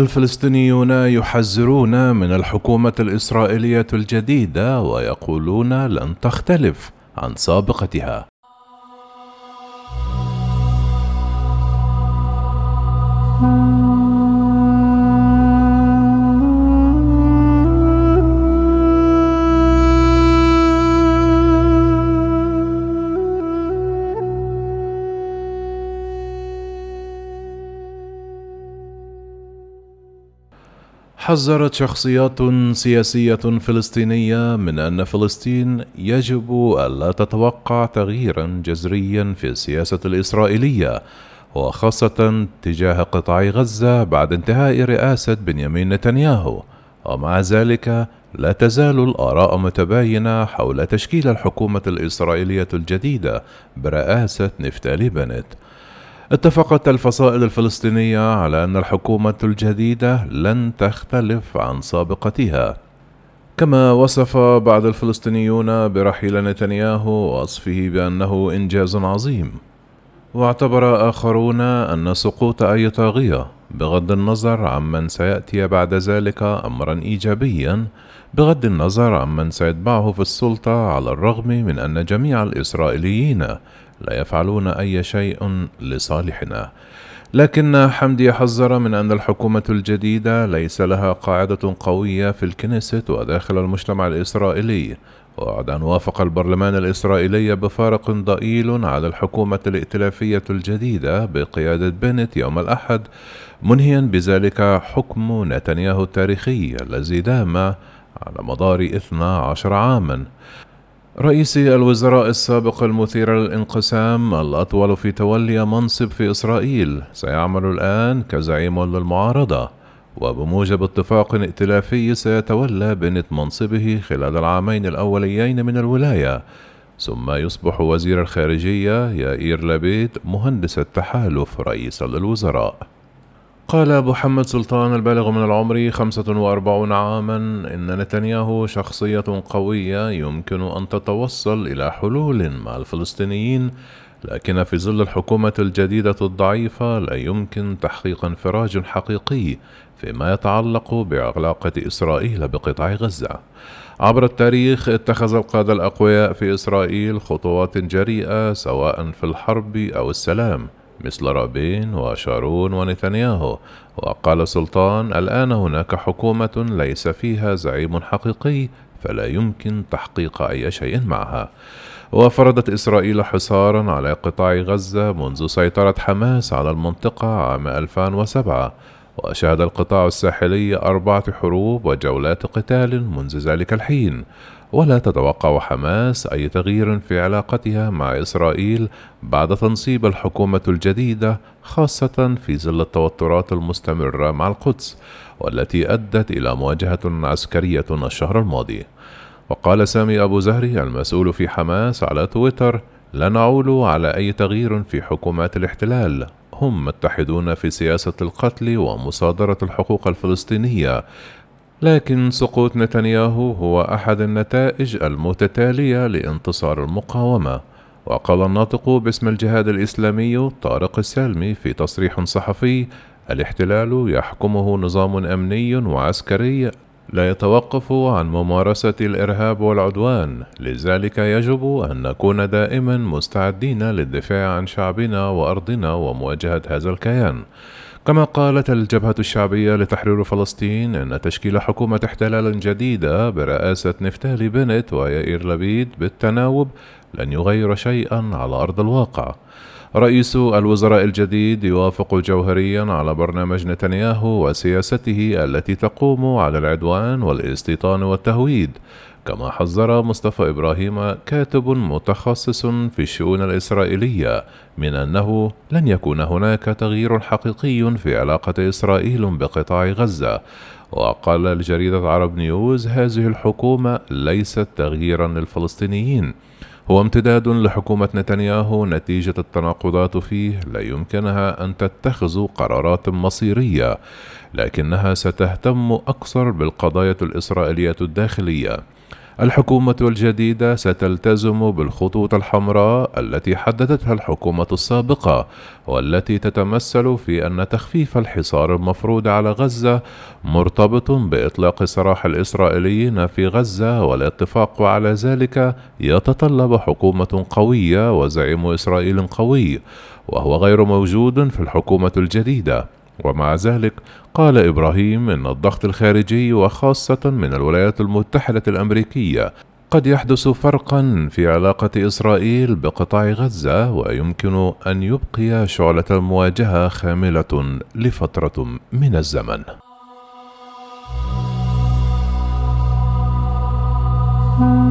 الفلسطينيون يحذرون من الحكومة الإسرائيلية الجديدة ويقولون لن تختلف عن سابقتها. حذرت شخصيات سياسية فلسطينية من أن فلسطين يجب ألا تتوقع تغييرا جذريا في السياسة الإسرائيلية وخاصة تجاه قطاع غزة بعد انتهاء رئاسة بنيامين نتنياهو. ومع ذلك لا تزال الآراء متباينة حول تشكيل الحكومة الإسرائيلية الجديدة برئاسة نفتالي بنت. اتفقت الفصائل الفلسطينية على أن الحكومة الجديدة لن تختلف عن سابقتها. كما وصف بعض الفلسطينيون برحيل نتنياهو وصفه بأنه إنجاز عظيم. واعتبر آخرون أن سقوط أي طاغية بغض النظر عمن سيأتي بعد ذلك أمرا إيجابيا بغض النظر عمن سيتبعه في السلطة على الرغم من أن جميع الإسرائيليين لا يفعلون أي شيء لصالحنا. لكن حمدي حذر من أن الحكومة الجديدة ليس لها قاعدة قوية في الكنيست وداخل المجتمع الإسرائيلي. وبعد أن وافق البرلمان الإسرائيلي بفارق ضئيل على الحكومة الائتلافية الجديدة بقيادة بنت يوم الأحد منهيا بذلك حكم نتنياهو التاريخي الذي دام على مدار 12 عاما. رئيس الوزراء السابق المثير للانقسام الأطول في تولي منصب في إسرائيل سيعمل الآن كزعيم للمعارضة وبموجب اتفاق ائتلافي سيتولى بنت منصبه خلال العامين الأوليين من الولاية ثم يصبح وزير الخارجية يائير لبيد مهندس التحالف رئيسا للوزراء. قال محمد سلطان البالغ من العمر 45 عاما إن نتنياهو شخصية قوية يمكن أن تتوصل إلى حلول مع الفلسطينيين لكن في ظل الحكومة الجديدة الضعيفة لا يمكن تحقيق انفراج حقيقي فيما يتعلق بعلاقة إسرائيل بقطاع غزة. عبر التاريخ اتخذ القادة الأقوياء في إسرائيل خطوات جريئة سواء في الحرب أو السلام. مثل رابين وشارون ونتنياهو. وقال سلطان الآن هناك حكومة ليس فيها زعيم حقيقي فلا يمكن تحقيق أي شيء معها. وفرضت إسرائيل حصارا على قطاع غزة منذ سيطرة حماس على المنطقة عام 2007 وشهد القطاع الساحلي أربعة حروب وجولات قتال منذ ذلك الحين. ولا تتوقع حماس أي تغيير في علاقتها مع إسرائيل بعد تنصيب الحكومة الجديدة خاصة في ظل التوترات المستمرة مع القدس والتي أدت إلى مواجهة عسكرية الشهر الماضي. وقال سامي أبو زهري المسؤول في حماس على تويتر لا نعول على أي تغيير في حكومات الاحتلال. هم متحدون في سياسة القتل ومصادرة الحقوق الفلسطينية. لكن سقوط نتنياهو هو أحد النتائج المتتالية لانتصار المقاومة. وقال الناطق باسم الجهاد الإسلامي طارق السالمي في تصريح صحفي الاحتلال يحكمه نظام أمني وعسكري لا يتوقف عن ممارسة الإرهاب والعدوان، لذلك يجب أن نكون دائما مستعدين للدفاع عن شعبنا وأرضنا ومواجهة هذا الكيان. كما قالت الجبهة الشعبية لتحرير فلسطين أن تشكيل حكومة احتلال جديدة برئاسة نفتالي بنت ويائير لبيد بالتناوب لن يغير شيئا على أرض الواقع. رئيس الوزراء الجديد يوافق جوهريا على برنامج نتنياهو وسياسته التي تقوم على العدوان والاستيطان والتهويد. كما حذر مصطفى إبراهيم كاتب متخصص في الشؤون الإسرائيلية من أنه لن يكون هناك تغيير حقيقي في علاقة إسرائيل بقطاع غزة. وقال لجريده عرب نيوز هذه الحكومة ليست تغييرا للفلسطينيين. هو امتداد لحكومة نتنياهو نتيجة التناقضات فيه. لا يمكنها أن تتخذ قرارات مصيرية لكنها ستهتم أكثر بالقضايا الإسرائيلية الداخلية. الحكومة الجديدة ستلتزم بالخطوط الحمراء التي حددتها الحكومة السابقة والتي تتمثل في أن تخفيف الحصار المفروض على غزة مرتبط بإطلاق سراح الإسرائيليين في غزة والاتفاق على ذلك يتطلب حكومة قوية وزعيم إسرائيل قوي وهو غير موجود في الحكومة الجديدة. ومع ذلك قال إبراهيم إن الضغط الخارجي وخاصة من الولايات المتحدة الأمريكية قد يحدث فرقا في علاقة إسرائيل بقطاع غزة ويمكن أن يبقي شعلة المواجهة خاملة لفترة من الزمن. thank you